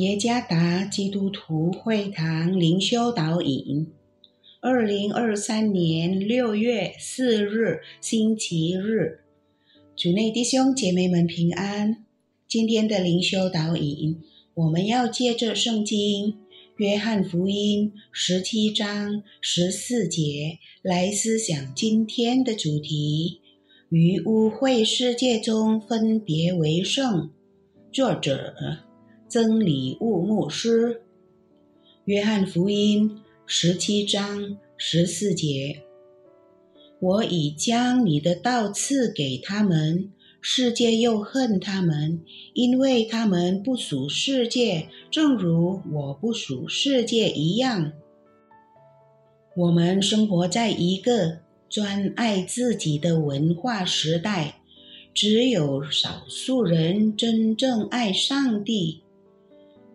耶加达基督徒会堂灵修导引，二零二三年六月四日星期日，主内弟兄姐妹们平安。今天的灵修导引，我们要借着圣经《约翰福音》十七章十四节来思想今天的主题：于污秽世界中分别为圣。作者。曾礼物牧师，约翰福音十七章十四节：我已将你的道赐给他们，世界又恨他们，因为他们不属世界，正如我不属世界一样。我们生活在一个专爱自己的文化时代，只有少数人真正爱上帝。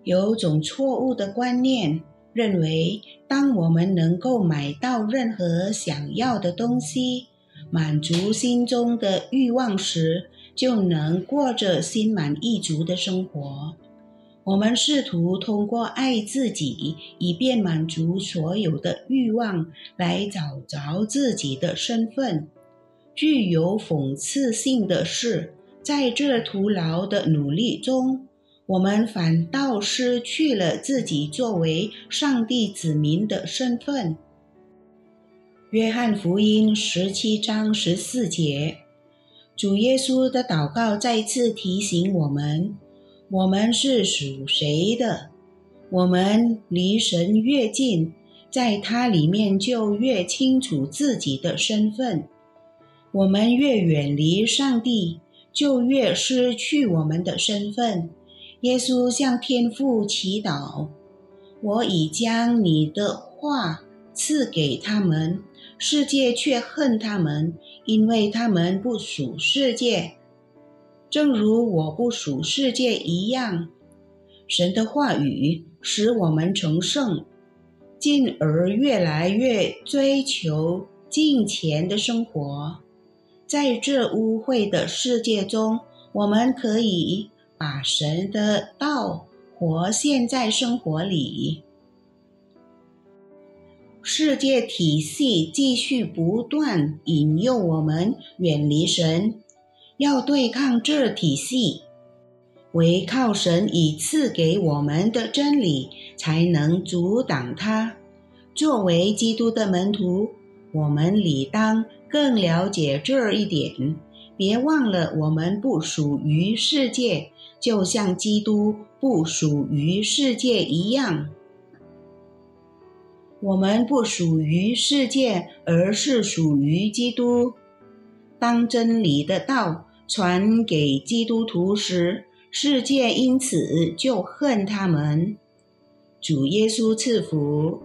有种错误的观念，认为当我们能够买到任何想要的东西，满足心中的欲望时，就能过着心满意足的生活。我们试图通过爱自己，以便满足所有的欲望，来找着自己的身份。具有讽刺性的是，在这徒劳的努力中，我们反倒失去了自己作为上帝子民的身份。约翰福音十七章十四节，主耶稣的祷告再次提醒我们：我们是属谁的？我们离神越近，在他里面就越清楚自己的身份；我们越远离上帝，就越失去我们的身份。耶稣向天父祈祷：“我已将你的话赐给他们，世界却恨他们，因为他们不属世界，正如我不属世界一样。”神的话语使我们成圣，进而越来越追求金钱的生活。在这污秽的世界中，我们可以。把神的道活现在生活里，世界体系继续不断引诱我们远离神，要对抗这体系，唯靠神已赐给我们的真理才能阻挡它。作为基督的门徒，我们理当更了解这一点。别忘了，我们不属于世界。就像基督不属于世界一样，我们不属于世界，而是属于基督。当真理的道传给基督徒时，世界因此就恨他们。主耶稣赐福。